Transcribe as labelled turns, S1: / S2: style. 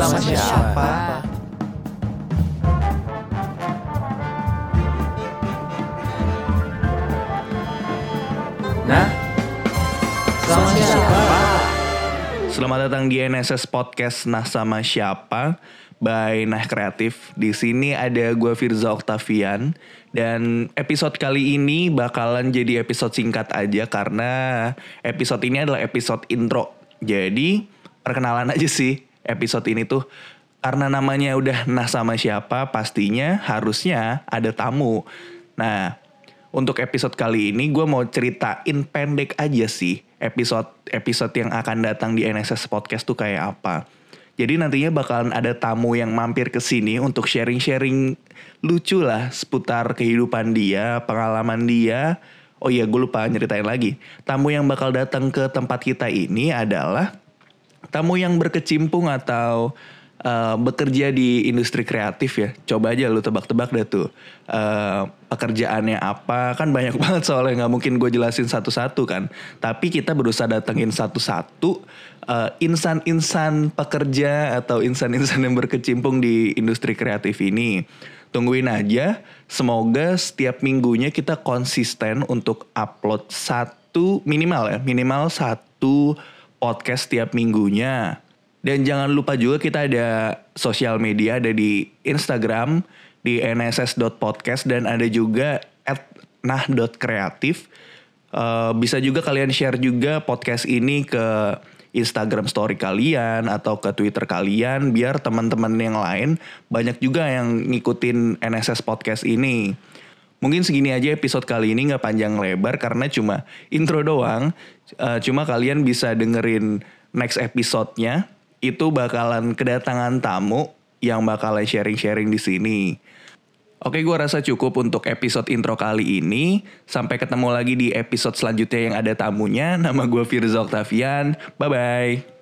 S1: Sama siapa? Nah, sama siapa?
S2: Selamat datang di NSS Podcast Nah Sama Siapa by Nah Kreatif. Di sini ada gue Firza Octavian dan episode kali ini bakalan jadi episode singkat aja karena episode ini adalah episode intro. Jadi perkenalan aja sih episode ini tuh karena namanya udah Nah Sama Siapa pastinya harusnya ada tamu. Nah, untuk episode kali ini gue mau ceritain pendek aja sih episode episode yang akan datang di NSS Podcast tuh kayak apa. Jadi nantinya bakalan ada tamu yang mampir ke sini untuk sharing-sharing lucu lah seputar kehidupan dia, pengalaman dia. Oh iya, gue lupa nyeritain lagi. Tamu yang bakal datang ke tempat kita ini adalah tamu yang berkecimpung atau uh, bekerja di industri kreatif ya. Coba aja lu tebak-tebak deh tuh. Uh, pekerjaannya apa. Kan banyak banget soalnya nggak mungkin gue jelasin satu-satu kan. Tapi kita berusaha datengin satu-satu uh, insan-insan pekerja atau insan-insan yang berkecimpung di industri kreatif ini. Tungguin aja. Semoga setiap minggunya kita konsisten untuk upload satu minimal ya. Minimal satu podcast setiap minggunya. Dan jangan lupa juga kita ada sosial media ada di Instagram di nss.podcast dan ada juga at nah.kreatif. Uh, bisa juga kalian share juga podcast ini ke Instagram story kalian atau ke Twitter kalian biar teman-teman yang lain banyak juga yang ngikutin NSS podcast ini. Mungkin segini aja episode kali ini nggak panjang lebar karena cuma intro doang. Uh, cuma kalian bisa dengerin next episode-nya itu bakalan kedatangan tamu yang bakalan sharing-sharing di sini. Oke, gue rasa cukup untuk episode intro kali ini. Sampai ketemu lagi di episode selanjutnya yang ada tamunya. Nama gue Firza Octavian. Bye-bye.